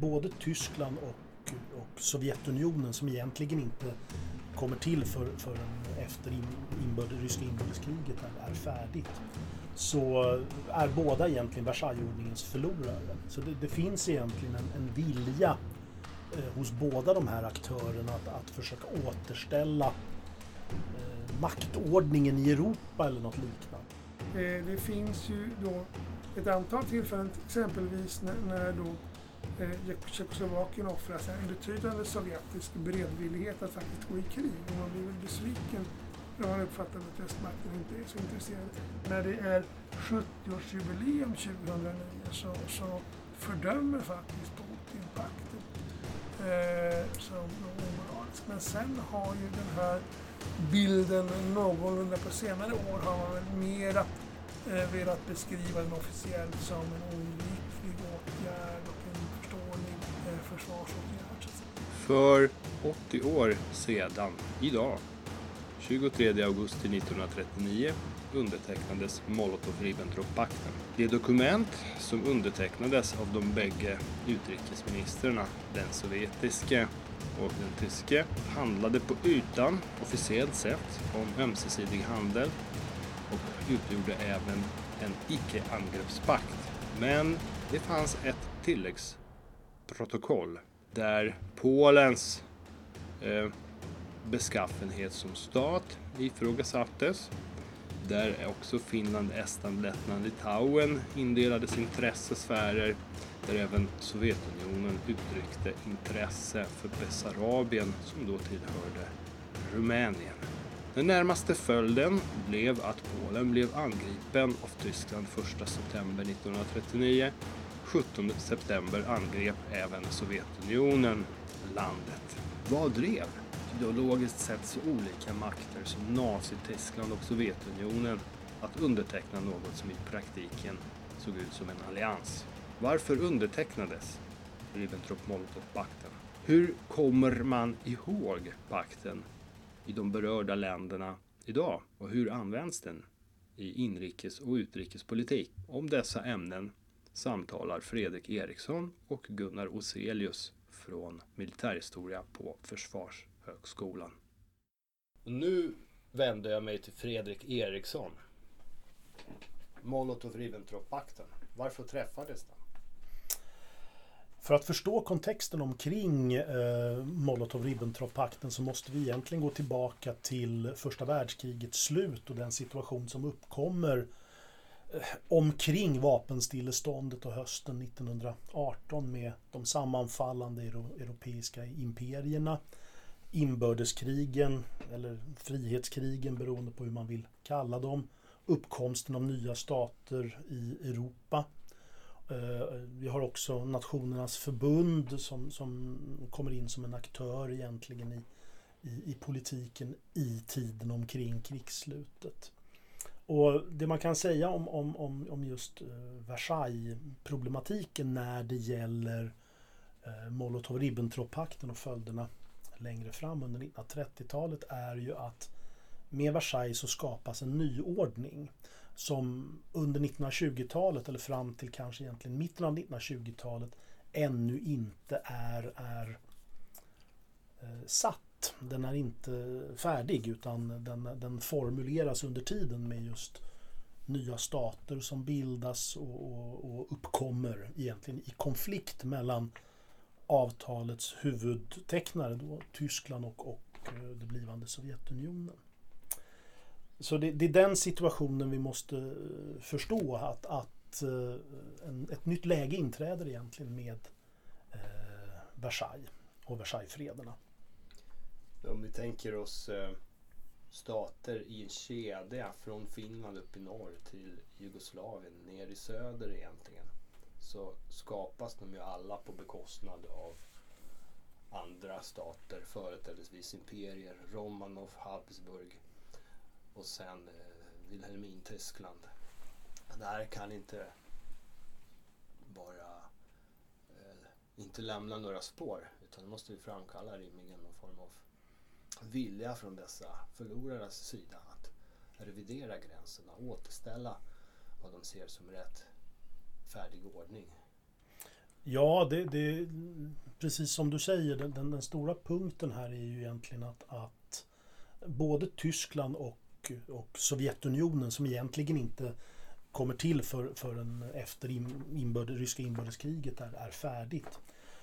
både Tyskland och, och Sovjetunionen som egentligen inte kommer till förrän efter in, ryska inbördeskriget är, är färdigt så är båda egentligen Versaillesordningens förlorare. Så det, det finns egentligen en, en vilja eh, hos båda de här aktörerna att, att försöka återställa eh, maktordningen i Europa eller något liknande. Det, det finns ju då ett antal tillfällen, exempelvis när, när då Eh, Tjeckoslovakien offrar en betydande sovjetisk beredvillighet att faktiskt gå i krig. Och man blir väl besviken när man uppfattar att västmakten inte är så intresserad. När det är 70-årsjubileum 2009 så, så fördömer faktiskt Putin pakten eh, som omoralisk. Men sen har ju den här bilden någorlunda på senare år har man väl mera eh, velat beskriva den officiellt som en oundviklig För 80 år sedan, idag, 23 augusti 1939 undertecknades Molotov-Ribbentrop-pakten. Det dokument som undertecknades av de bägge utrikesministrarna, den sovjetiske och den tyske, handlade på ytan officiellt sett om ömsesidig handel och utgjorde även en icke-angreppspakt. Men det fanns ett tilläggsprotokoll där Polens eh, beskaffenhet som stat ifrågasattes. Där också Finland, Estland, Lettland, Litauen indelades intressesfärer där även Sovjetunionen uttryckte intresse för Bessarabien som då tillhörde Rumänien. Den närmaste följden blev att Polen blev angripen av Tyskland 1 september 1939. 17 september angrep även Sovjetunionen landet. Vad drev ideologiskt sett så olika makter som Nazityskland och Sovjetunionen att underteckna något som i praktiken såg ut som en allians. Varför undertecknades Ribbentrop-Molotov-pakten? Hur kommer man ihåg pakten i de berörda länderna idag och hur används den i inrikes och utrikespolitik? Om dessa ämnen samtalar Fredrik Eriksson och Gunnar Oselius från militärhistoria på Försvars högskolan. Nu vänder jag mig till Fredrik Eriksson. Molotov-Ribbentrop-pakten. Varför träffades den? För att förstå kontexten omkring eh, Molotov-Ribbentrop-pakten så måste vi egentligen gå tillbaka till första världskrigets slut och den situation som uppkommer eh, omkring vapenstilleståndet och hösten 1918 med de sammanfallande europeiska imperierna inbördeskrigen eller frihetskrigen beroende på hur man vill kalla dem. Uppkomsten av nya stater i Europa. Eh, vi har också Nationernas förbund som, som kommer in som en aktör egentligen i, i, i politiken i tiden omkring krigsslutet. Och det man kan säga om, om, om, om just eh, Versailles-problematiken när det gäller eh, Molotov-Ribbentrop-pakten och följderna längre fram under 1930-talet är ju att med Versailles så skapas en nyordning som under 1920-talet eller fram till kanske egentligen mitten av 1920-talet ännu inte är, är eh, satt satt. Den är inte färdig utan den, den formuleras under tiden med just nya stater som bildas och, och, och uppkommer egentligen i konflikt mellan avtalets huvudtecknare då, Tyskland och, och eh, det blivande Sovjetunionen. Så det, det, är den situationen vi måste eh, förstå att, att eh, en, ett nytt läge inträder egentligen med eh, Versailles och Versaillesfrederna. Om vi tänker oss eh, stater i en kedja från Finland upp i norr till Jugoslavien ner i söder egentligen så skapas de ju alla på bekostnad av andra stater, företrädesvis imperier, Romanov, Habsburg och sen eh, Wilhelmin-Tyskland. Det här kan inte bara eh, inte lämna några spår utan det måste vi framkalla rimligen någon form av vilja från dessa förlorares sida att revidera gränserna, återställa vad de ser som rätt färdig ordning. Ja, det, det, precis som du säger, den, den, den, stora punkten här är ju egentligen att, att både Tyskland och, och Sovjetunionen som egentligen inte kommer till för, förrän efter inbörd, ryska inbördeskriget är, är färdigt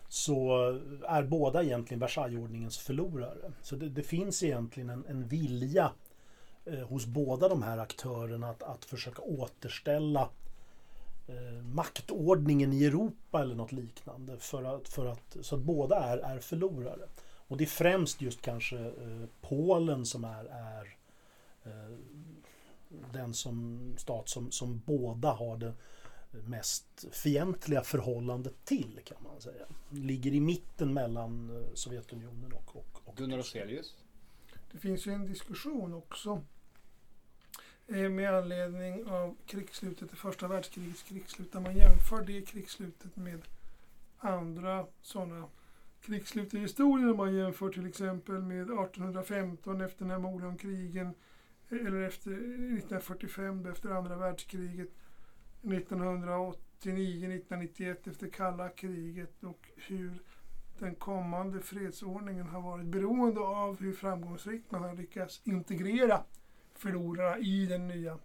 så är båda egentligen Versaillesordningens förlorare. Så det, det finns egentligen en, en vilja eh, hos båda de här aktörerna att, att försöka återställa eh, maktordningen i Europa eller något liknande. För att, för att, så att båda är, är förlorare. Och det är främst just kanske eh, Polen som är, är eh, den som, stat som, som båda har det mest fientliga förhållandet till kan man säga. Ligger i mitten mellan eh, Sovjetunionen och, och, och Gunnar Roselius? Det finns ju en diskussion också eh, med anledning av krigsslutet, det första världskrigets krigsslut, där man jämför det krigsslutet med andra sådana krigsslut i historien. Man jämför till exempel med 1815 efter Napoleonkrigen eller efter 1945 efter andra världskriget 1989-1991 efter kalla kriget och hur den kommande fredsordningen har varit beroende av hur framgångsrikt man har lyckats integrera förlorarna i den nya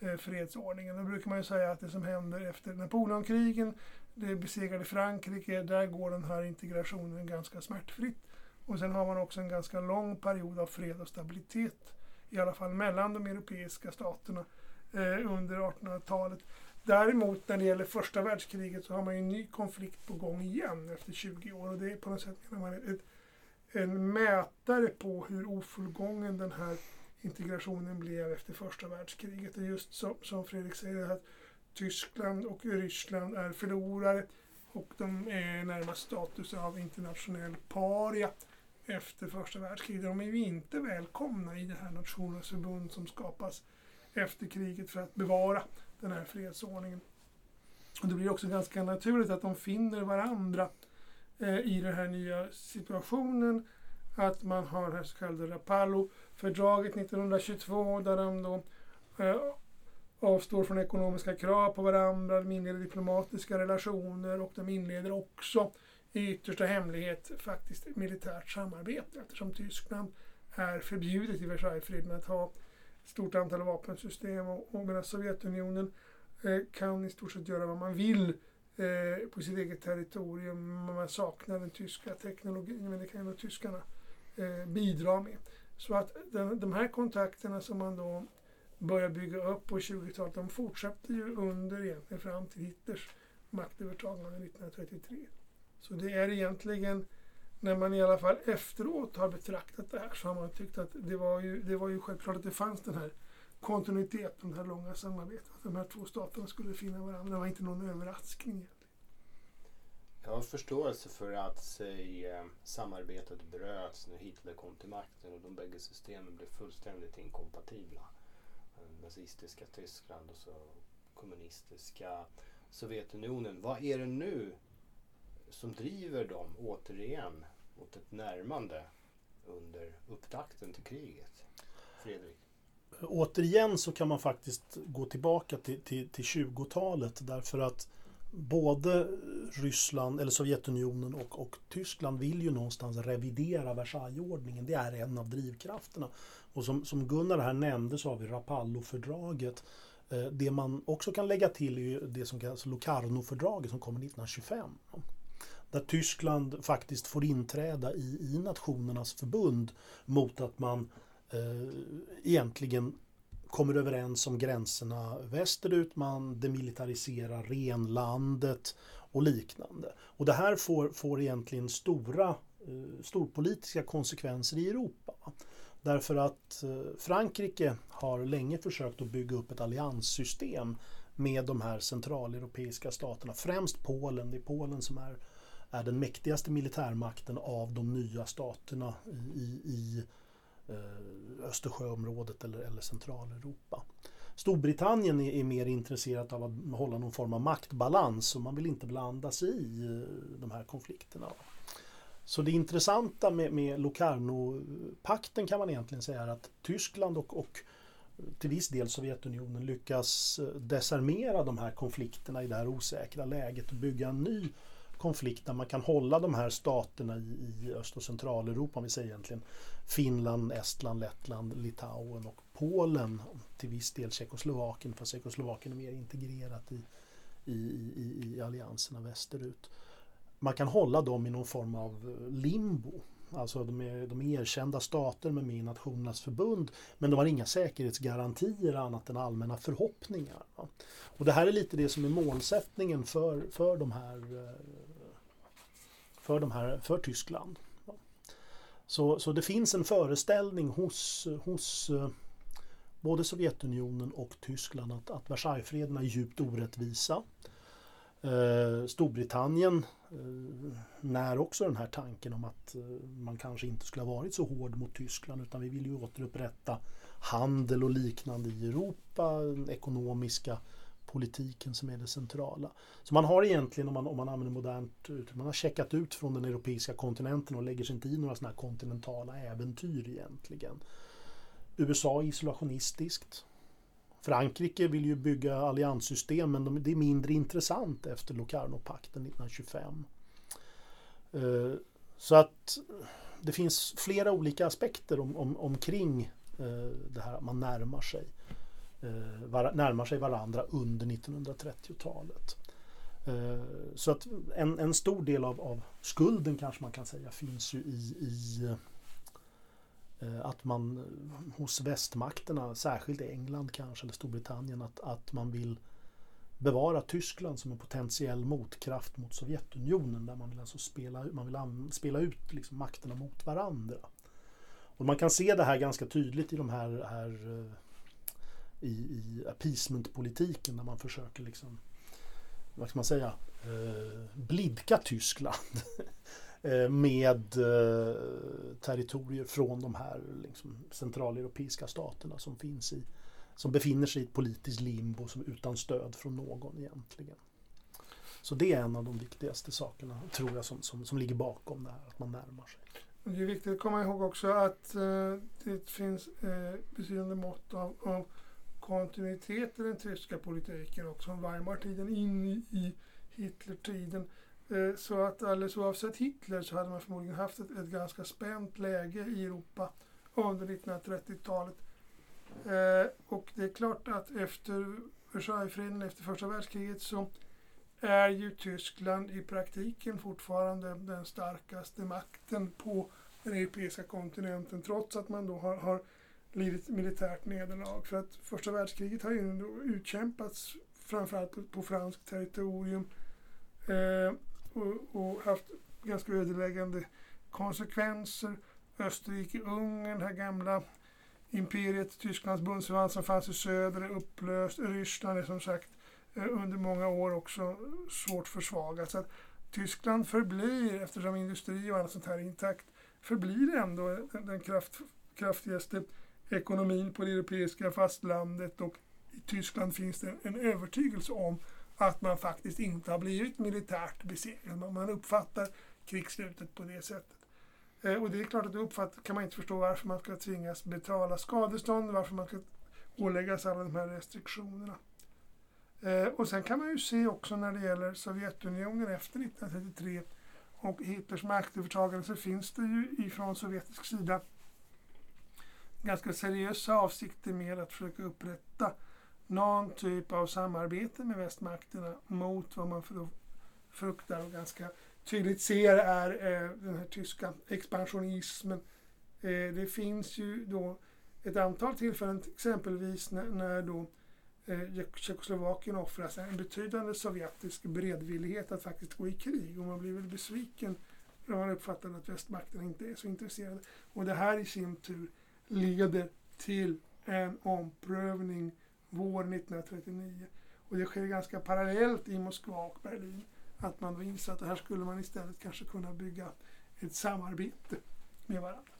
eh, fredsordningen. Då brukar man ju säga att det som händer efter Napoleonkrigen, det besegrade Frankrike, där går den här integrationen ganska smärtfritt. Och sen har man också en ganska lång period av fred och stabilitet, i alla fall mellan de europeiska staterna eh, under 1800-talet. Däremot när det gäller första världskriget så har man ju en ny konflikt på gång igen efter 20 år och det är på något sätt man ett, en mätare på hur ofullgången den här integrationen blev efter första världskriget. Det är just som, som Fredrik säger att Tyskland och Ryssland är förlorare och de är närmast status av internationell paria efter första världskriget. De är ju inte välkomna i det här Nationens förbund som skapas efter kriget för att bevara den här fredsordningen. Och det blir också ganska naturligt att de finner varandra eh, i den här nya situationen. Att man har det så kallade Rapallo-fördraget 1922 där de då eh, avstår från ekonomiska krav på varandra, de inleder diplomatiska relationer och de inleder också i yttersta hemlighet faktiskt militärt samarbete eftersom Tyskland är förbjudet i Versaillesfreden att ha stort antal vapensystem och, och medan Sovjetunionen eh, kan i stort sett göra vad man vill eh, på sitt eget territorium. Man saknar den tyska teknologin men det kan ju tyskarna eh, bidra med. Så att den, de här kontakterna som man då börjar bygga upp på 20-talet de fortsätter ju under egentligen fram till Hitlers maktövertagande 1933. Så det är egentligen när man i alla fall efteråt har betraktat det här så har man tyckt att det var ju, det var ju självklart att det fanns den här kontinuiteten, det här långa samarbetet. Att de här två staterna skulle finna varandra. Det var inte någon överraskning egentligen. Jag har förståelse för att säg, eh, samarbetet bröts när Hitler kom till makten och de bägge systemen blev fullständigt inkompatibla. Eh, nazistiska Tyskland och så kommunistiska Sovjetunionen. Vad är det nu som driver dem återigen mot ett närmande under upptakten till kriget? Fredrik? Återigen så kan man faktiskt gå tillbaka till, till, till 20-talet därför att både Ryssland, eller Sovjetunionen och, och, Tyskland vill ju någonstans revidera Versaillesordningen. Det är en av drivkrafterna. Och som, som Gunnar här nämnde så har vi Rapallo-fördraget. Eh, det man också kan lägga till är ju det som kallas Locarno-fördraget som kommer 1925 där Tyskland faktiskt får inträda i, i Nationernas förbund mot att man eh, egentligen kommer överens om gränserna västerut, man demilitariserar renlandet och liknande. Och det här får, får egentligen stora eh, storpolitiska konsekvenser i Europa. Därför att eh, Frankrike har länge försökt att bygga upp ett allianssystem med de här centraleuropeiska staterna, främst Polen. Det är Polen som är är den mäktigaste militärmakten av de nya staterna i, i, eh, Östersjöområdet eller, eller Centraleuropa. Storbritannien är, är, mer intresserat av att hålla någon form av maktbalans och man vill inte blanda sig i eh, de här konflikterna. Så det intressanta med, med Locarno-pakten kan man egentligen säga är att Tyskland och, och eh, till viss del Sovjetunionen lyckas eh, desarmera de här konflikterna i det här osäkra läget och bygga en ny konflikt där man kan hålla de här staterna i, i Öst och Centraleuropa, om vi säger egentligen Finland, Estland, Lettland, Litauen och Polen, till viss del Tjeckoslovakien, för Tjeckoslovakien är mer integrerat i, i, i, i allianserna västerut. Man kan hålla dem i någon form av limbo Alltså de är, de är erkända stater med med i Nationernas förbund men de har inga säkerhetsgarantier annat än allmänna förhoppningar. Va? Och det här är lite det som är målsättningen för, för de här eh, för, de här, för Tyskland. Så, så det finns en föreställning hos, hos eh, både Sovjetunionen och Tyskland att, att Versaillesfreden är djupt orättvisa. Eh, Storbritannien eh, när också den här tanken om att eh, man kanske inte skulle ha varit så hård mot Tyskland utan vi vill ju återupprätta handel och liknande i Europa, ekonomiska politiken som är det centrala. Så man har egentligen, om man, om man använder modernt uttryck, man har checkat ut från den europeiska kontinenten och lägger sig inte i några sådana här kontinentala äventyr egentligen. USA är isolationistiskt. Frankrike vill ju bygga allianssystem men det är mindre intressant efter Locarno-pakten 1925. Uh, eh, så att det finns flera olika aspekter om, om, omkring uh, det här att man närmar sig, eh, närmar sig varandra under 1930-talet. Eh, så att en, en stor del av, av, skulden kanske man kan säga finns ju i, i Eh, att man eh, hos västmakterna, särskilt England kanske eller Storbritannien, att, att man vill bevara Tyskland som en potentiell motkraft mot Sovjetunionen där man vill alltså spela, man vill spela ut liksom makterna mot varandra. Och man kan se det här ganska tydligt i de här, här eh, i, i appeasementpolitiken när man försöker liksom, vad ska man säga, eh, blidka Tyskland. Eh, med eh, territorier från de här liksom, centraleuropeiska staterna som finns i som befinner sig i ett politiskt limbo som utan stöd från någon egentligen. Så det är en av de viktigaste sakerna, tror jag, som, som, som ligger bakom det här, att man närmar sig. Det är viktigt att komma ihåg också att eh, det finns eh, betydande mått av, av kontinuitet i den tyska politiken också, från Weimartiden in i, i Hitlertiden. Eh, så att alldeles oavsett Hitler så hade man förmodligen haft ett, ett ganska spänt läge i Europa under 1930-talet. Eh, och det är klart att efter Versaillesfreden, efter första världskriget, så är ju Tyskland i praktiken fortfarande den starkaste makten på den europeiska kontinenten trots att man då har, har lidit militärt nederlag. För att första världskriget har ju utkämpats framförallt på, på franskt territorium. Eh, och, och haft ganska ödeläggande konsekvenser. Österrike-Ungern, det här gamla imperiet, Tysklands bundsförvant som fanns i söder, är upplöst. Ryssland är som sagt eh, under många år också svårt försvagat. Så att Tyskland förblir, eftersom industri och annat sånt här är intakt, förblir ändå den, den kraft, kraftigaste ekonomin på det europeiska fastlandet och i Tyskland finns det en övertygelse om att man faktiskt inte har blivit militärt besegrad. Man uppfattar krigsslutet på det sättet. Eh, och det är klart att då kan man inte förstå varför man ska tvingas betala skadestånd, varför man ska åläggas alla de här restriktionerna. Eh, och sen kan man ju se också när det gäller Sovjetunionen efter 1933 och Hitlers maktövertagande så finns det ju ifrån sovjetisk sida ganska seriösa avsikter med att försöka upprätta någon typ av samarbete med västmakterna mot vad man fruktar och ganska tydligt ser är eh, den här tyska expansionismen. Eh, det finns ju då ett antal tillfällen, exempelvis när, när då eh, Tjeckoslovakien offras en betydande sovjetisk beredvillighet att faktiskt gå i krig och man blir väl besviken när man uppfattar att västmakterna inte är så intresserade. Och det här i sin tur leder till en omprövning vår 1939. Och det sker ganska parallellt i Moskva och Berlin. Att man då inser att här skulle man istället kanske kunna bygga ett samarbete med varandra.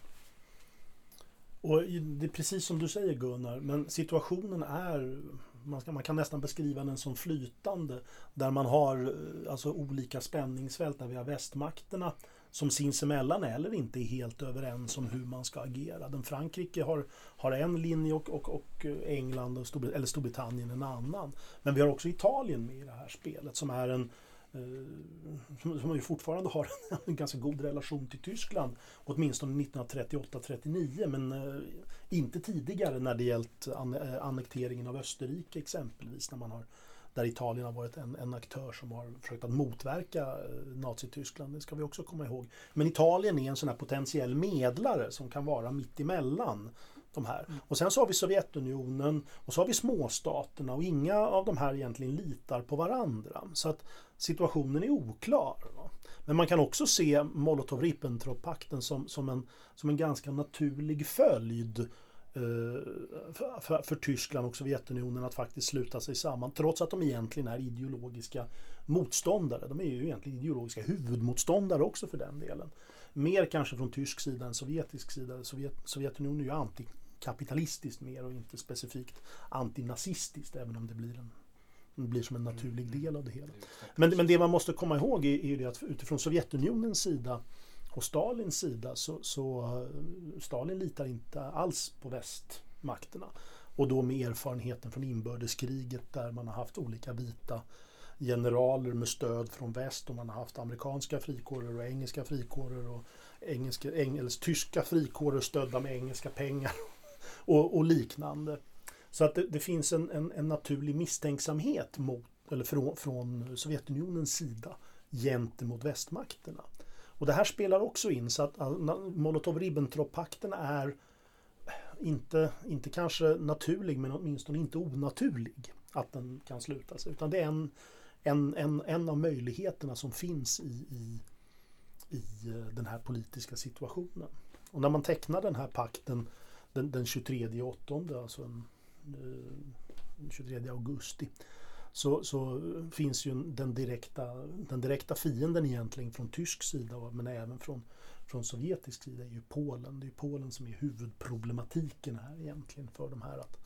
Och det är precis som du säger Gunnar, men situationen är man, ska, man kan nästan beskriva den som flytande. Där man har eh, alltså olika spänningsfält, där vi har västmakterna som sinsemellan eller inte är helt överens om hur man ska agera. Den Frankrike har, har en linje och, och, och England och Storbritannien, eller Storbritannien en annan. Men vi har också Italien med i det här spelet som är en, eh, som, som ju fortfarande har en ganska god relation till Tyskland, åtminstone 1938-39, men eh, inte tidigare när det gällt an, eh, annekteringen av Österrike exempelvis, när man har där Italien har varit en, en aktör som har försökt att motverka eh, Nazityskland. Det ska vi också komma ihåg. Men Italien är en sån här potentiell medlare som kan vara mitt emellan de här. Och sen så har vi Sovjetunionen och så har vi småstaterna och inga av de här egentligen litar på varandra. Så att situationen är oklar. Men man kan också se Molotov-Ribbentrop-pakten som, som, en, som en ganska naturlig följd för, för, för, Tyskland och Sovjetunionen att faktiskt sluta sig samman trots att de egentligen är ideologiska motståndare. De är ju egentligen ideologiska huvudmotståndare också för den delen. Mer kanske från tysk sida än sovjetisk sida. Sovjet, Sovjetunionen är ju antikapitalistiskt mer och inte specifikt antinazistiskt även om det blir en det blir som en naturlig mm. del av det hela. Men, men det man måste komma ihåg är, är det att utifrån Sovjetunionens sida på Stalins sida så, så eh, Stalin litar inte alls på västmakterna. Och då med erfarenheten från inbördeskriget där man har haft olika vita generaler med stöd från väst och man har haft amerikanska frikårer och engelska frikårer och engelska, eng, tyska frikårer stödda med engelska pengar och, och liknande. Så att det, det finns en, en, en, naturlig misstänksamhet mot, eller från, från Sovjetunionens sida gentemot västmakterna. Och det här spelar också in så att Molotov-Ribbentrop-pakten är inte, inte kanske naturlig men åtminstone inte onaturlig att den kan slutas. Utan det är en, en, en, en av möjligheterna som finns i, i, i eh, den här politiska situationen. Och när man tecknar den här pakten den, den 23 åttonde, alltså en, eh, den 23 augusti, så, så finns ju den direkta, den direkta fienden egentligen från tysk sida men även från, från sovjetisk sida är ju Polen. Det är Polen som är huvudproblematiken här egentligen för de här, att,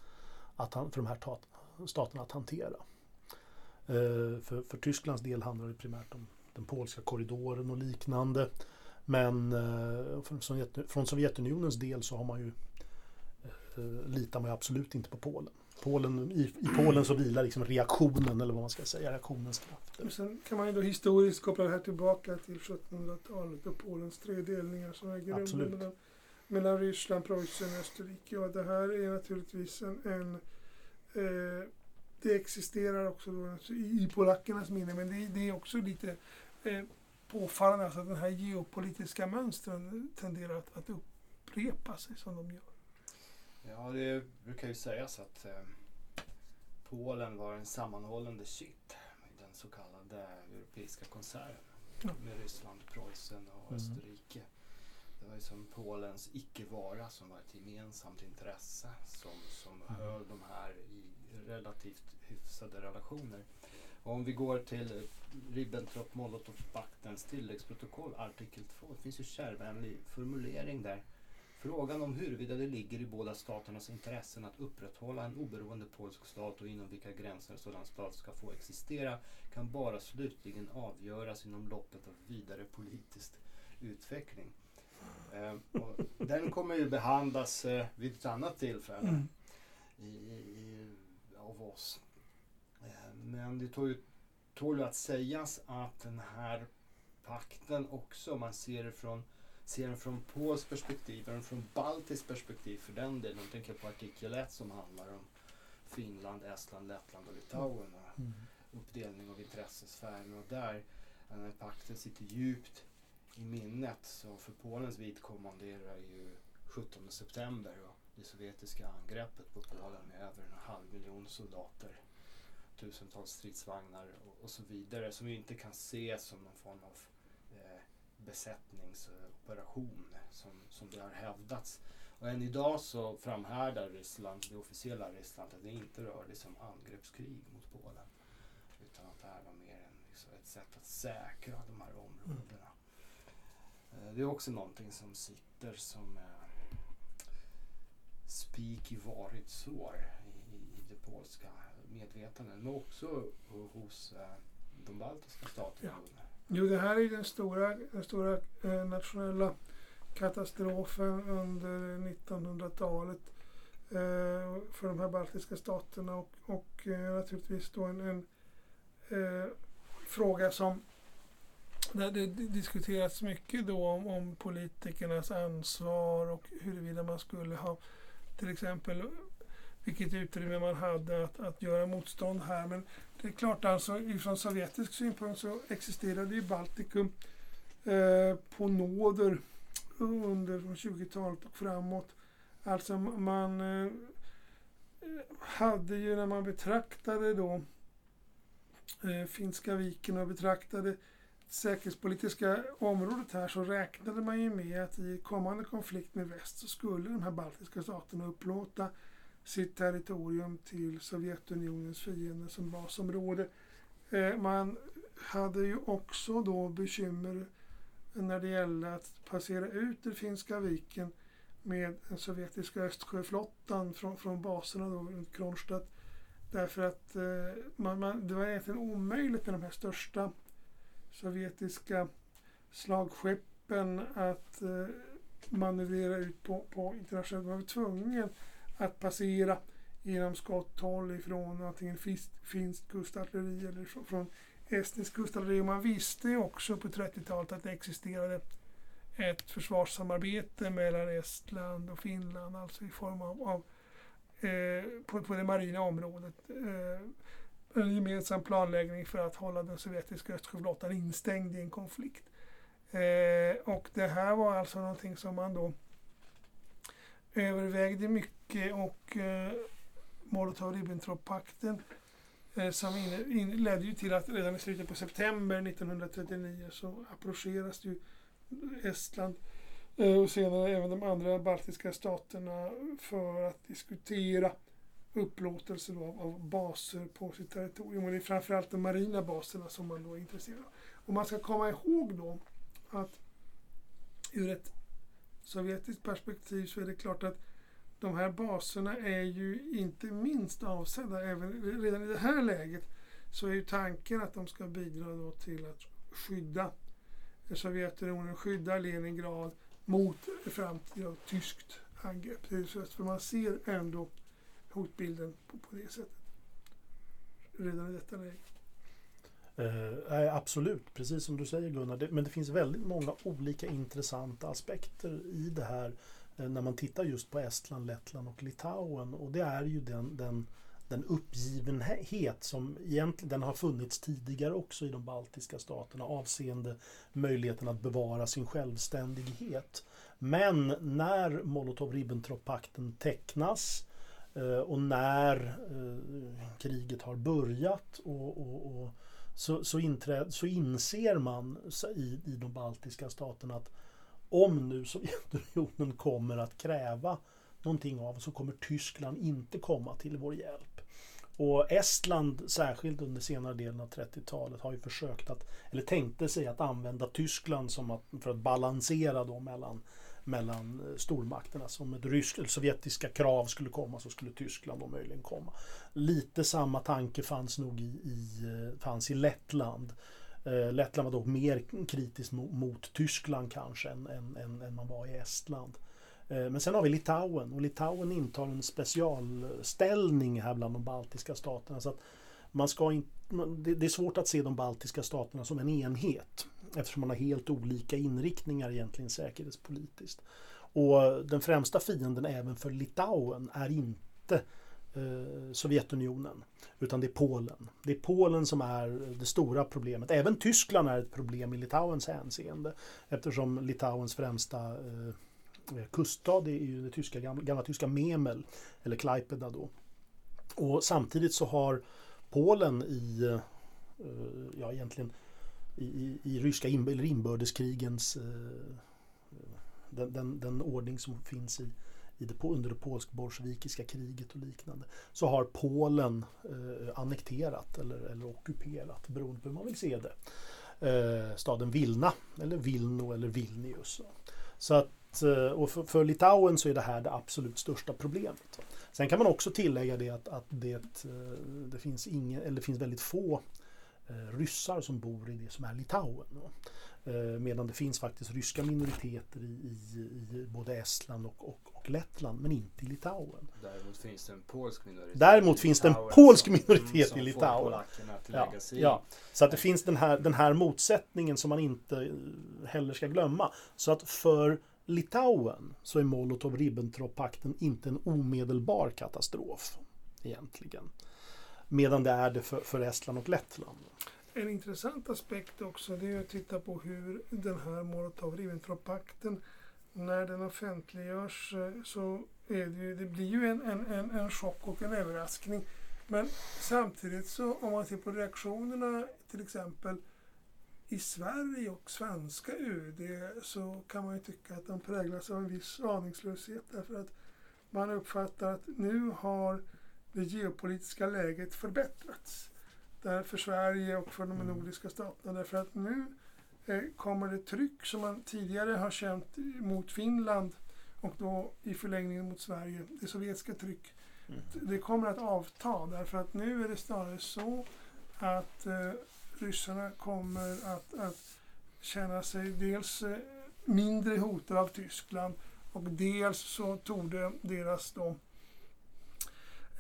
att, för de här staterna att hantera. Eh, för, för Tysklands del handlar det primärt om den polska korridoren och liknande. Men eh, från Sovjetunionens del så har man ju eh, litar man ju absolut inte på Polen. Polen, i, I Polen så vilar liksom reaktionen, eller vad man ska säga, reaktionens krafter. sen kan man ju då historiskt koppla det här tillbaka till 1700-talet och Polens tre delningar som äger rum mellan, mellan Ryssland, Preussen och Österrike. Och det här är naturligtvis en, en eh, det existerar också då, alltså, i, polackernas minne, men det, det är också lite eh, påfallande alltså, att den här geopolitiska mönstren tenderar att, att upprepa sig som de gör. Ja, det brukar ju sägas att eh, Polen var en sammanhållande kitt i den så kallade europeiska konserten med Ryssland, Preussen och mm. Österrike. Det var ju som Polens icke-vara som var ett gemensamt intresse som, som mm. höll de här i relativt hyfsade relationer. Och om vi går till Ribbentrop-Molotov-paktens tilläggsprotokoll, artikel 2. Det finns ju kärvänlig formulering där. Frågan om huruvida det ligger i båda staternas intressen att upprätthålla en oberoende polsk stat och inom vilka gränser en sådan stat ska få existera kan bara slutligen avgöras inom loppet av vidare politisk utveckling. Eh, den kommer ju behandlas eh, vid ett annat tillfälle mm. i, i, av oss. Eh, men det tål ju, tål att sägas att den här pakten också, man ser det från ser den från Pols perspektiv, eller från baltiskt perspektiv för den delen. Jag tänker på artikel 1 som handlar om Finland, Estland, Lettland och Litauen. Och mm. Uppdelning av intressesfärer och där, den här pakten sitter djupt i minnet. Så för Polens vidkommande är det ju 17 september och det sovjetiska angreppet på Polen med över en halv miljon soldater, tusentals stridsvagnar och, och så vidare som vi inte kan se som någon form av besättningsoperation som, som det har hävdats. Och än idag så framhärdar Ryssland, det officiella Ryssland att det inte rörde sig om angreppskrig mot Polen. Utan att det här var mer en, liksom ett sätt att säkra de här områdena. Mm. Det är också någonting som sitter som eh, spik i varigt sår i, i det polska medvetandet. Men också hos eh, de baltiska staterna. Ja. Jo, det här är den stora, den stora eh, nationella katastrofen under 1900-talet eh, för de här baltiska staterna och, och eh, naturligtvis då en, en eh, fråga som där det diskuterats mycket då om, om politikernas ansvar och huruvida man skulle ha till exempel vilket utrymme man hade att, att göra motstånd här. Men det är klart alltså ifrån sovjetisk synpunkt så existerade ju Baltikum eh, på nåder under 20-talet och framåt. Alltså man eh, hade ju när man betraktade då eh, Finska viken och betraktade säkerhetspolitiska området här så räknade man ju med att i kommande konflikt med väst så skulle de här baltiska staterna upplåta sitt territorium till Sovjetunionens fiender som basområde. Eh, man hade ju också då bekymmer när det gällde att passera ut den Finska viken med den sovjetiska Östersjöflottan från, från baserna då runt Kronstadt. Därför att eh, man, man, det var egentligen omöjligt med de här största sovjetiska slagskeppen att eh, manövrera ut på, på internationellt. Man var tvungen att passera genom skotthåll ifrån antingen finskt kustartilleri eller från, från estniskt kustartilleri. Man visste ju också på 30-talet att det existerade ett försvarssamarbete mellan Estland och Finland, alltså i form av, av eh, på, på det marina området. Eh, en gemensam planläggning för att hålla den sovjetiska Östersjöflottan instängd i en konflikt. Eh, och det här var alltså någonting som man då övervägde mycket och eh, Molotov-Ribbentrop-pakten eh, som in, in, ledde ju till att redan i slutet på september 1939 så approcheras ju Estland eh, och senare även de andra baltiska staterna för att diskutera upplåtelse av, av, baser på sitt territorium. Och det är framförallt de marina baserna som man då är intresserad av. Och man ska komma ihåg då att ur ett sovjetiskt perspektiv så är det klart att de här baserna är ju inte minst avsedda, även redan i det här läget, så är ju tanken att de ska bidra då till att skydda Sovjetunionen, skydda Leningrad mot framtida tyskt angrepp. För man ser ändå hotbilden på, på det sättet. Redan i detta läge. Eh, absolut, precis som du säger Gunnar. Det, men det finns väldigt många olika intressanta aspekter i det här eh, när man tittar just på Estland, Lettland och Litauen. Och det är ju den, den, den uppgivenhet som egentligen den har funnits tidigare också i de baltiska staterna avseende möjligheten att bevara sin självständighet. Men när Molotov-Ribbentrop-pakten tecknas eh, och när eh, kriget har börjat och, och, och så, så, inträd, så inser man i, i de baltiska staterna att om nu Sovjetunionen kommer att kräva någonting av så kommer Tyskland inte komma till vår hjälp. Och Estland, särskilt under senare delen av 30-talet, har ju försökt att, eller tänkte sig att använda Tyskland som att, för att balansera då mellan mellan eh, stormakterna. Så om ett ryskt eller sovjetiska krav skulle komma så skulle Tyskland då möjligen komma. Lite samma tanke fanns nog i, i, eh, fanns i Lettland. Eh, Lettland var dock mer kritiskt mot, mot Tyskland kanske än, än, än, än, man var i Estland. Eh, men sen har vi Litauen och Litauen intar en specialställning här bland de baltiska staterna. Så att man ska in, det är svårt att se de baltiska staterna som en enhet eftersom man har helt olika inriktningar egentligen säkerhetspolitiskt. Och den främsta fienden även för Litauen är inte eh, Sovjetunionen utan det är Polen. Det är Polen som är det stora problemet. Även Tyskland är ett problem i Litauens hänseende eftersom Litauens främsta eh, eh kuststad är ju det tyska, gamla, gamla tyska Memel eller Klaipeda då. Och samtidigt så har Polen i, eh, ja egentligen i, i, i ryska in, eller inbördeskrigens eh, den, den, den, ordning som finns i, i det, under det polsk-bolsjevikiska kriget och liknande så har Polen eh, annekterat eller, eller ockuperat beroende på hur man vill se det eh, staden Vilna eller Vilno eller Vilnius. Så att, eh, och för, för, Litauen så är det här det absolut största problemet. Sen kan man också tillägga det att, att det, eh, det, finns ingen, eller det finns väldigt få ryssar som bor i det som är Litauen. Eh, medan det finns faktiskt ryska minoriteter i, i, i både Estland och, och, och Lettland men inte i Litauen. Däremot finns det en polsk minoritet Däremot finns det en polsk minoritet som i Litauen. Ja, ja. Så att det finns den här, den här motsättningen som man inte eh, heller ska glömma. Så att för Litauen så är Molotov-Ribbentrop-pakten inte en omedelbar katastrof egentligen. Medan det är det för, för Estland och Lettland. En intressant aspekt också det är att titta på hur den här Molotov-Ribbentrop-pakten när den offentliggörs eh, så är det, ju, det blir ju en, en, en, en chock och en överraskning. Men samtidigt så om man ser på reaktionerna till exempel i Sverige och svenska UD så kan man ju tycka att de präglas av en viss aningslöshet därför att man uppfattar att nu har det geopolitiska läget förbättrats där för Sverige och för de Mm. nordiska staterna. Därför att nu eh, kommer det tryck som man tidigare har känt mot Finland och då i förlängningen mot Sverige, det sovjetiska tryck. Det kommer att avta därför att nu är det snarare så att eh, ryssarna kommer att, att känna sig dels eh, mindre hotade av Tyskland och dels så torde deras då,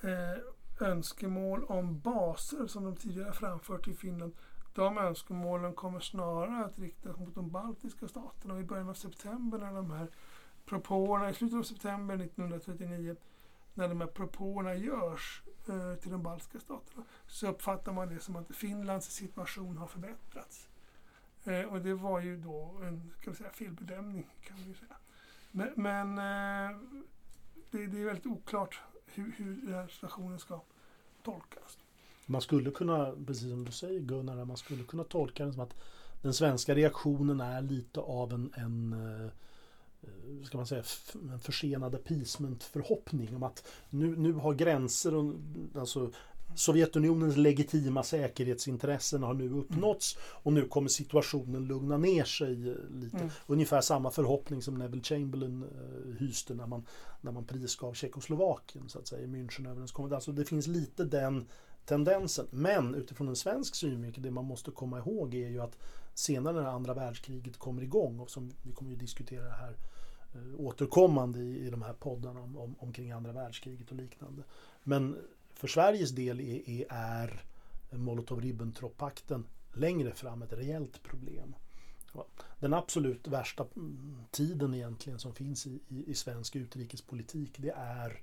eh, önskemål om baser som de tidigare framfört i Finland de önskemålen kommer snarare att riktas mot de baltiska staterna. Och I början av september när de här propåerna, i slutet av september 1939, när de här propåerna görs eh, till de baltiska staterna så uppfattar man det som att Finlands situation har förbättrats. Eh, och det var ju då en kan vi säga, felbedömning kan vi ju säga. Men, men eh, det, det är väldigt oklart hur, hur den här situationen ska tolkas. Man skulle kunna, precis som du säger Gunnar, man skulle kunna tolka den som att den svenska reaktionen är lite av en, en eh, eh, ska man säga, en försenad appeasement-förhoppning om att nu, nu har gränser, och, alltså Sovjetunionens legitima säkerhetsintressen har nu uppnåtts och nu kommer situationen lugna ner sig lite. Mm. Ungefär samma förhoppning som Neville Chamberlain eh, hyste när man, när man prisgav Tjeckoslovakien så att säga i Münchenöverenskommelsen. Alltså det finns lite den tendensen. Men utifrån en svensk synvinkel, det man måste komma ihåg är ju att senare när andra världskriget kommer igång och som vi kommer ju diskutera det här eh, återkommande i, i de här poddarna om, om, omkring andra världskriget och liknande. Men för Sveriges del är, är, Molotov-Ribbentrop-pakten längre fram ett reellt problem. Den absolut värsta mm, tiden egentligen som finns i, i, i svensk utrikespolitik det är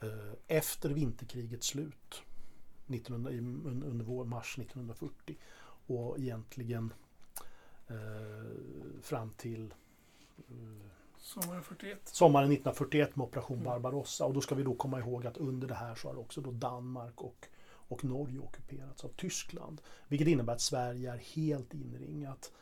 eh, efter vinterkrigets slut 1900, under vår mars 1940 och egentligen eh, fram till eh, Sommaren 41. sommaren 1941 med Operation Mm. Barbarossa. Och då ska vi då komma ihåg att under det här så har också då Danmark och, och Norge ockuperats av Tyskland. Vilket innebär att Sverige är helt inringat.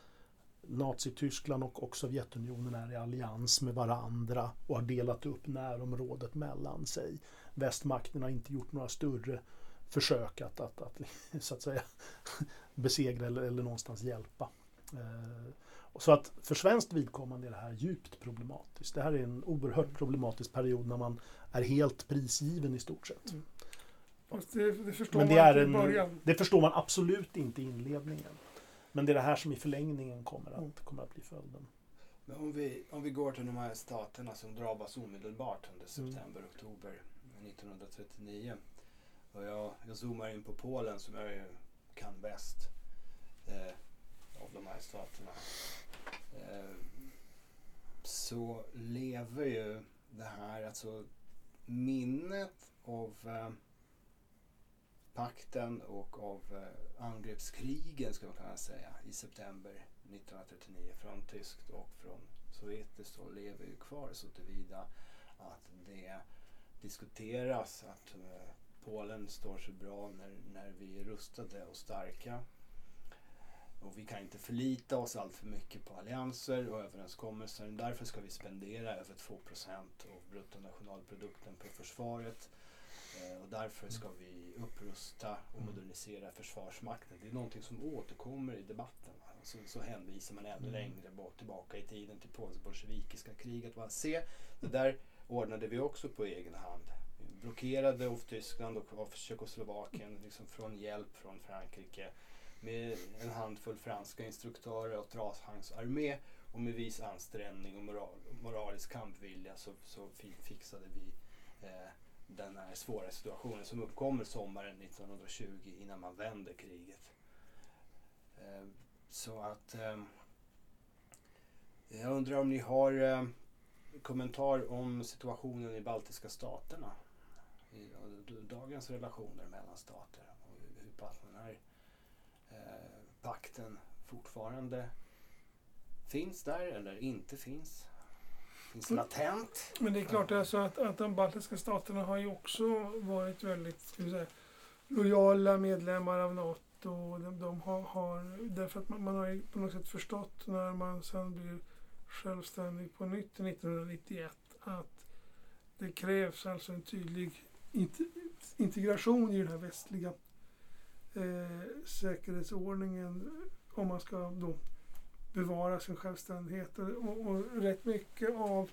Nazityskland och, och Sovjetunionen är i allians med varandra och har delat upp närområdet mellan sig. Västmakten har inte gjort några större försök att, att, att, så att säga, besegra eller, eller någonstans hjälpa. Eh, Så att för svenskt vidkommande är det här djupt problematiskt. Det här är en oerhört problematisk period när man är helt prisgiven i stort sett. Mm. Det, det förstår Men det man inte i en, början. det förstår man absolut inte i inledningen. Men det är det här som i förlängningen kommer Mm. att, kommer att bli följden. Men om vi, om vi går till de här staterna som drabbas omedelbart under Mm. september, oktober 1939. Och jag, jag zoomar in på Polen som jag ju kan bäst eh, av de här staterna. Eh, så lever ju det här, alltså minnet av eh, pakten och av eh, angreppskrigen ska man kunna säga i september 1939 från tyskt och från sovjetiskt håll lever ju kvar så tillvida att det diskuteras att eh, Polen står sig bra när, när vi är rustade och starka. Och vi kan inte förlita oss allt för mycket på allianser och överenskommelser. Därför ska vi spendera över 2% av bruttonationalprodukten på försvaret. Eh, Och därför ska vi upprusta och modernisera Försvarsmakten. Det är någonting som återkommer i debatten. Så, så hänvisar man ännu Mm. längre bort tillbaka i tiden till polsk-bolsjevikiska kriget. Va? Se, det där ordnade vi också på egen hand. Vi blockerade av Tyskland och av Tjeckoslovakien liksom från hjälp från Frankrike med en handfull franska instruktörer och trashangsarmé och med vis ansträngning och moral, moralisk kampvilja så, så fixade vi eh, den här svåra situationen som uppkommer sommaren 1920 innan man vänder kriget. Eh, så att eh, jag undrar om ni har eh, kommentar om situationen i baltiska staterna. I, dagens relationer mellan stater och hur pass den här pakten fortfarande finns där eller inte finns. Finns Mm. latent. Men det är klart alltså att, att de baltiska staterna har ju också varit väldigt ska vi säga, lojala medlemmar av NATO. De, de har, har, därför att man, man har på något sätt förstått när man sen blir självständig på nytt 1991 att det krävs alltså en tydlig int integration i den här västliga eh, säkerhetsordningen om man ska då bevara sin självständighet. Och, och, rätt mycket av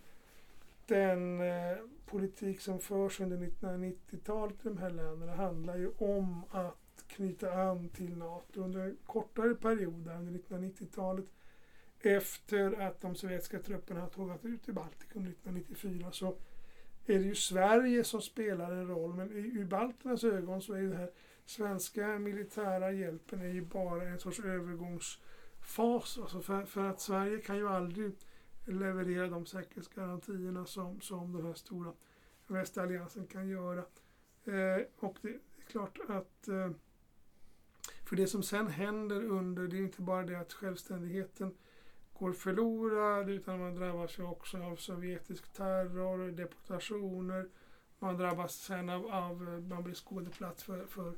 den eh, politik som förs under 1990-talet i de här länderna handlar ju om att knyta an till NATO under en kortare period under 1990-talet efter att de sovjetiska trupperna har tågat ut i Baltikum 1994 så är det ju Sverige som spelar en roll men i, ur balternas ögon så är ju här svenska militära hjälpen är ju bara en sorts övergångsfas. Alltså för, för att Sverige kan ju aldrig leverera de säkerhetsgarantierna som, som den här stora västalliansen kan göra. Eh, och det är klart att eh, för det som sen händer under, det är inte bara det att självständigheten går förlorad utan man drabbas ju också av sovjetisk terror, deportationer. Man drabbas sen av, av man blir skådeplats för, för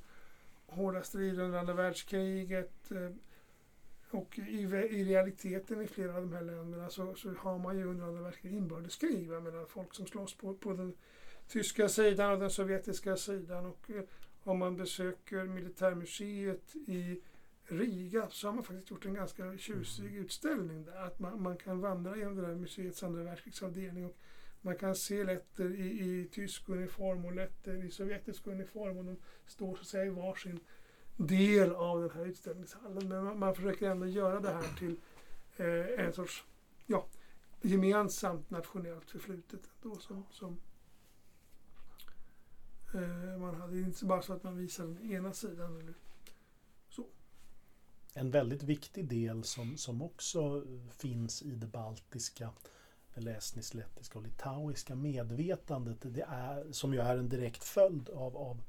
hårda strider under andra världskriget. Eh, och i, i realiteten i flera av de här länderna så, så har man ju under andra världskriget inbördeskrig mellan folk som slåss på, på den tyska sidan och den sovjetiska sidan. Och eh, om man besöker militärmuseet i Riga så har man faktiskt gjort en ganska tjusig utställning där. Att man, man kan vandra genom det där museets andra världskrigsavdelning och man kan se letter i, i tysk uniform och letter i sovjetisk uniform och de står så att säga i varsin del av den här utställningshallen. Men man, man försöker ändå göra det här till eh, en sorts ja, gemensamt nationellt förflutet. Då, som, som eh, man hade inte bara så att man visar den ena sidan. Eller, En väldigt viktig del som, som också finns i det baltiska, eller estnisk-lettiska och litauiska medvetandet, det är, som ju är en direkt följd av, av,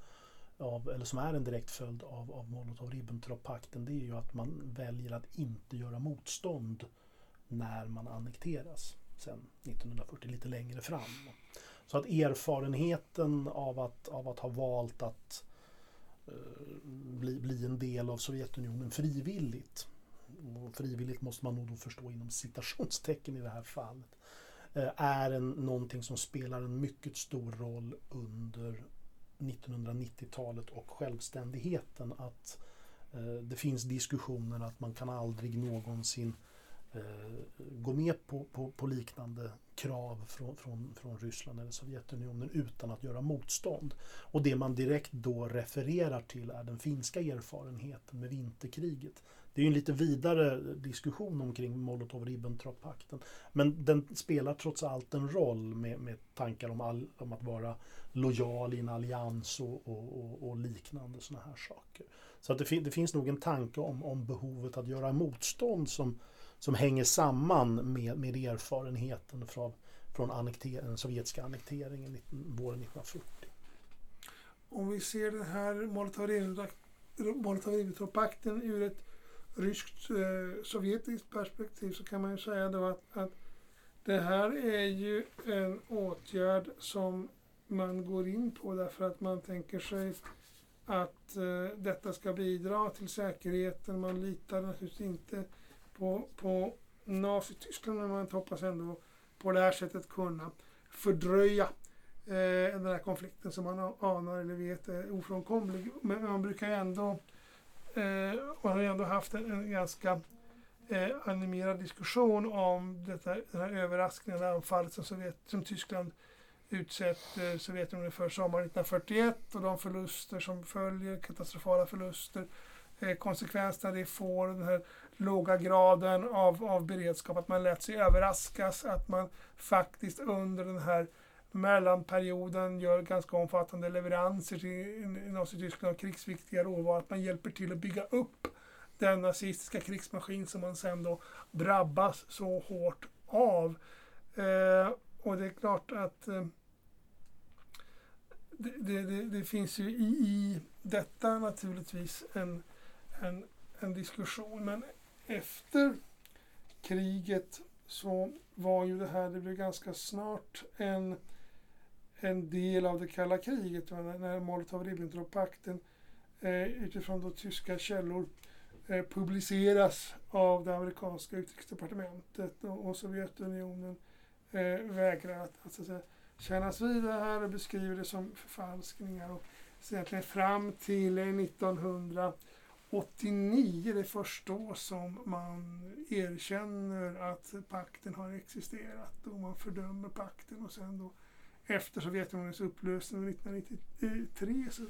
av eller som är en direkt följd av, av Molotov-Ribbentrop-pakten, det är ju att man väljer att inte göra motstånd när man annekteras sen 1940, lite längre fram. Så att erfarenheten av att, av att ha valt att eh, bli, bli en del av Sovjetunionen frivilligt. Och frivilligt måste man nog då förstå inom citationstecken i det här fallet. Eh, är en, någonting som spelar en mycket stor roll under 1990-talet och självständigheten. Att eh, det finns diskussioner att man kan aldrig någonsin eh, gå med på, på, på liknande krav från, från, från Ryssland eller Sovjetunionen utan att göra motstånd. Och det man direkt då refererar till är den finska erfarenheten med vinterkriget. Det är ju en lite vidare diskussion omkring Molotov-Ribbentrop-pakten. Men den spelar trots allt en roll med, med tankar om, all, om att vara lojal i en allians och, och, och, och liknande sådana här saker. Så att det, fin det finns nog en tanke om, om behovet att göra motstånd som, som hänger samman med, med erfarenheten från, från annekter, den sovjetiska annekteringen våren 1940. Om vi ser den här Molotov-Ribbentrop-pakten ur ett ryskt eh, sovjetiskt perspektiv så kan man ju säga då att, att det här är ju en åtgärd som man går in på därför att man tänker sig att eh, detta ska bidra till säkerheten. Man litar naturligtvis inte på, på Nazityskland men man hoppas ändå på det här sättet kunna fördröja eh, den här konflikten som man anar eller vet är ofrånkomlig. Men man brukar ju ändå, eh, man har ju ändå haft en, en ganska eh, animerad diskussion om detta, den här överraskningen, anfallet som, Sovjet, som Tyskland utsätter eh, Sovjetunionen för sommaren 1941 och de förluster som följer, katastrofala förluster. eh, konsekvenserna det får, den här låga graden av, av beredskap, att man lät sig överraskas, att man faktiskt under den här mellanperioden gör ganska omfattande leveranser till Nazityskland av krigsviktiga råvaror, att man hjälper till att bygga upp den nazistiska krigsmaskin som man sen då drabbas så hårt av. Eh, och det är klart att eh, det, det, det, finns ju i, i detta naturligtvis en, en, en diskussion. Men efter kriget så var ju det här, det blev ganska snart en, en del av det kalla kriget. När Molotov-Ribbentrop-pakten eh, utifrån då tyska källor eh, publiceras av det amerikanska utrikesdepartementet och, och Sovjetunionen eh, vägrar att, att, så att säga, kännas vid det här och beskriver det som förfalskningar. Och egentligen fram till eh, 1989, det är först då som man erkänner att pakten har existerat och man fördömer pakten och sen då efter Sovjetunionens upplösning 1993 så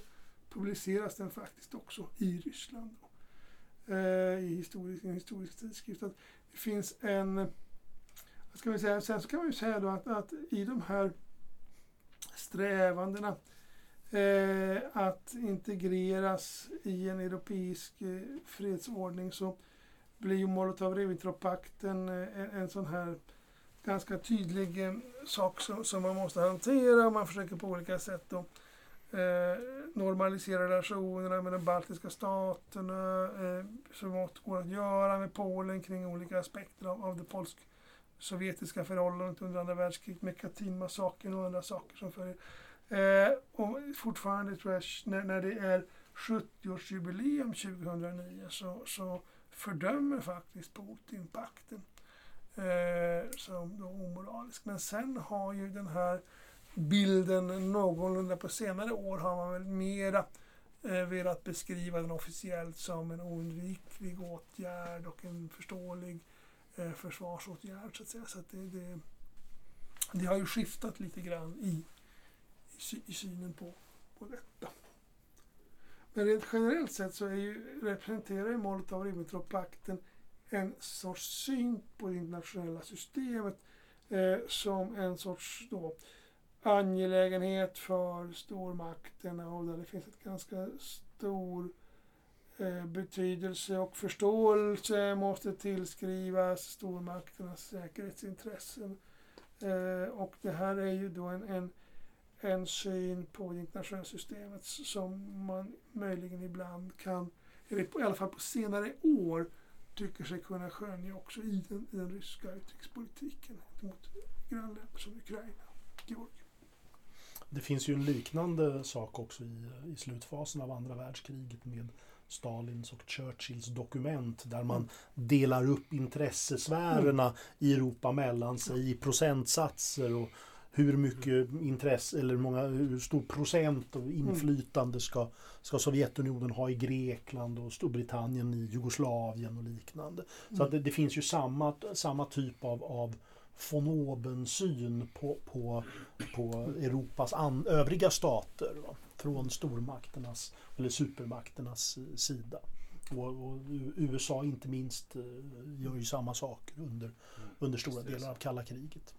publiceras den faktiskt också i Ryssland. Då, eh, i historisk, en historisk tidskrift. Att det finns en, vad ska vi säga, sen så kan man ju säga då att, att i de här strävandena eh, att integreras i en europeisk eh, fredsordning så blir ju Molotov-Ribbentrop-pakten eh, en, en sån här ganska tydlig eh, sak som, som, man måste hantera. Man försöker på olika sätt då, eh, normalisera relationerna med de baltiska staterna eh, så gott går att göra med Polen kring olika aspekter av, av det polsk sovjetiska förhållandet under andra världskriget med Katyn-massakern och andra saker som följer. Eh, och fortfarande tror jag när, när det är 70-årsjubileum 2009 så, så fördömer faktiskt Putin pakten eh, som då omoralisk. Men sen har ju den här bilden någorlunda på senare år har man väl mera eh, velat beskriva den officiellt som en oundviklig åtgärd och en förståelig eh, försvarsåtgärd så att säga. Så att det, det, det, har ju skiftat lite grann i, i, i synen på, på detta. Men rent generellt sett så är ju, representerar ju Molotov-Ribbentrop-pakten en sorts syn på det internationella systemet eh, som en sorts då, angelägenhet för stormakterna och där det finns ett ganska stor Eh, betydelse och förståelse måste tillskrivas stormakternas säkerhetsintressen. Eh, och det här är ju då en, en, en syn på det internationella systemet som man möjligen ibland kan, eller i alla fall på senare år, tycker sig kunna skönja också i den, i den ryska utrikespolitiken mot grannländer som Ukraina och Georgien. Det finns ju en liknande sak också i, i slutfasen av andra världskriget med Stalins och Churchills dokument där man mm. delar upp intressesfärerna mm. i Europa mellan sig i procentsatser och hur mycket intresse eller många, hur stor procent av inflytande ska, ska Sovjetunionen ha i Grekland och Storbritannien i Jugoslavien och liknande. Så att det, det finns ju samma, samma typ av, av von oben-syn på, på, på Europas an, övriga stater. Va? Från stormakternas eller supermakternas sida. Och, och, USA inte minst eh, gör ju samma saker under, under stora delar av kalla kriget.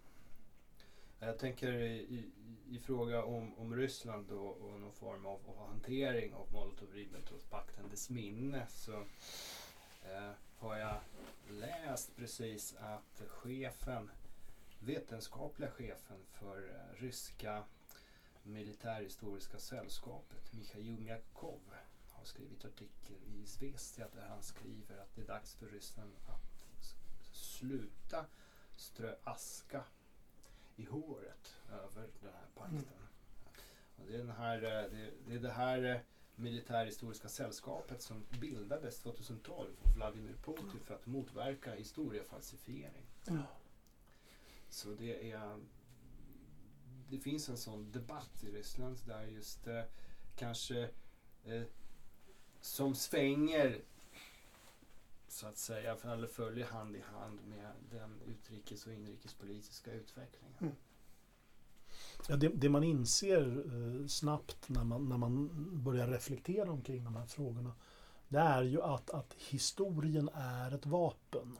Jag tänker i, i fråga om, om Ryssland och, och någon form av, av hantering av Molotov-Ribbentrop-pakten, dess minne, så eh, har jag läst precis att chefen, vetenskapliga chefen för eh, ryska militärhistoriska sällskapet, Mikhail Mjakov, har skrivit artikel i Svestia där han skriver att det är dags för Ryssland att sluta strö aska i håret över den här pakten. Mm. det, är den här, eh, det, det, är det här eh, militärhistoriska sällskapet som bildades 2012 av Vladimir Putin för att motverka historiefalsifiering. Mm. Så det är det finns en sån debatt i Ryssland där just eh, kanske eh, som svänger så att säga, eller följer hand i hand med den utrikes och inrikespolitiska utvecklingen. Mm. Ja, det, det, man inser eh, snabbt när man, när man börjar reflektera omkring de här frågorna det är ju att, att historien är ett vapen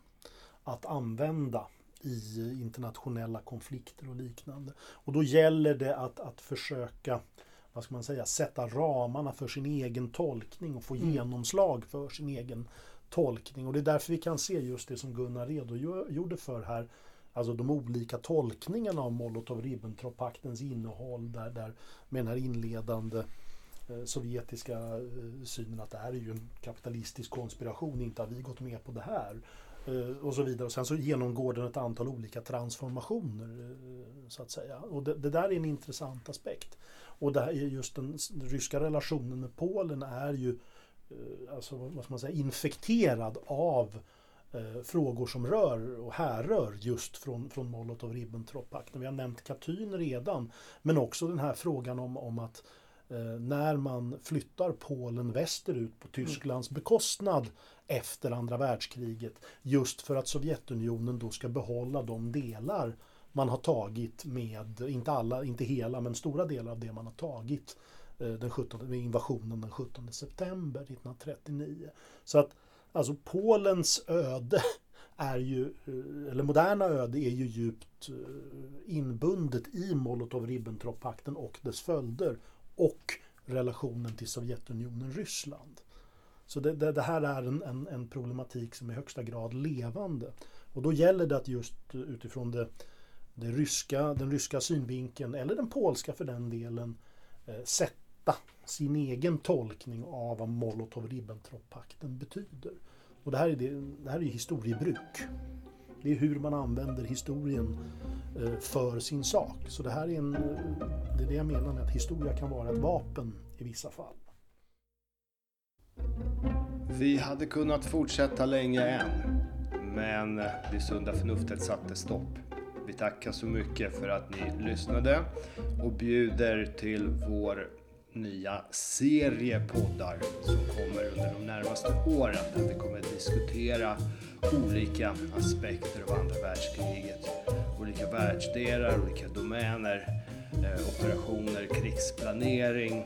att använda i internationella konflikter och liknande. Och då gäller det att, att försöka vad ska man säga, sätta ramarna för sin egen tolkning och få Mm. genomslag för sin egen tolkning. Och det är därför vi kan se just det som Gunnar redogjorde för här. Alltså de olika tolkningarna av Molotov-Ribbentrop-paktens innehåll där, där med den här inledande eh, sovjetiska eh, synen att det här är ju en kapitalistisk konspiration, inte har vi gått med på det här. Eh, och så vidare. Och sen så genomgår den ett antal olika transformationer. eh, så att säga. Och det, det där är en intressant aspekt. Och det här är just den ryska relationen med Polen är ju eh, alltså, vad ska man säga, infekterad av eh, frågor som rör och härrör just från, från Molotov-Ribbentrop-pakten. Vi har nämnt Katyn redan, men också den här frågan om, om att eh, när man flyttar Polen västerut på Tysklands bekostnad efter andra världskriget, just för att Sovjetunionen då ska behålla de delar man har tagit med, inte alla, inte hela, men stora delar av det man har tagit eh, Eh, den 17, med invasionen den 17 september 1939. Så att alltså Polens öde är ju, eh, eller moderna öde är ju djupt eh, inbundet i Molotov-Ribbentrop-pakten och dess följder och relationen till Sovjetunionen-Ryssland. Så det, det, det här är en, en, en problematik som är i högsta grad levande. Och då gäller det att just utifrån det, det ryska, den ryska synvinkeln, eller den polska för den delen, eh, sätta sin egen tolkning av vad Molotov-Ribbentrop-pakten betyder. Och det här är, det, det här är historiebruk. Det är hur man använder historien eh, för sin sak. Så det här är en, det är det jag menar med att historia kan vara ett vapen i vissa fall. Vi hade kunnat fortsätta länge än, men eh, det sunda förnuftet satte stopp. Vi tackar så mycket för att ni lyssnade och bjuder till vår nya serie poddar som kommer under de närmaste åren där vi kommer att diskutera olika aspekter av andra världskriget. Olika världsdelar, olika domäner, eh, operationer, krigsplanering,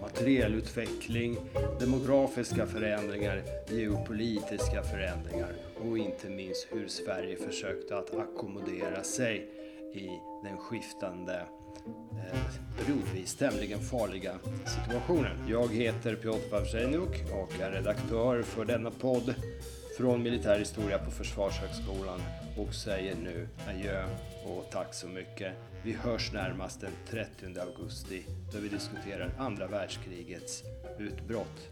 materielutveckling, demografiska förändringar, geopolitiska förändringar och inte minst hur Sverige försökte att ackommodera sig i den skiftande, Eh, periodvis tämligen farliga situationen. Jag heter Piotr Wawrzeniuk och är redaktör för denna podd från militärhistoria på Försvarshögskolan och säger nu adjö och tack så mycket. Vi hörs närmast den 30 augusti då vi diskuterar andra världskrigets utbrott.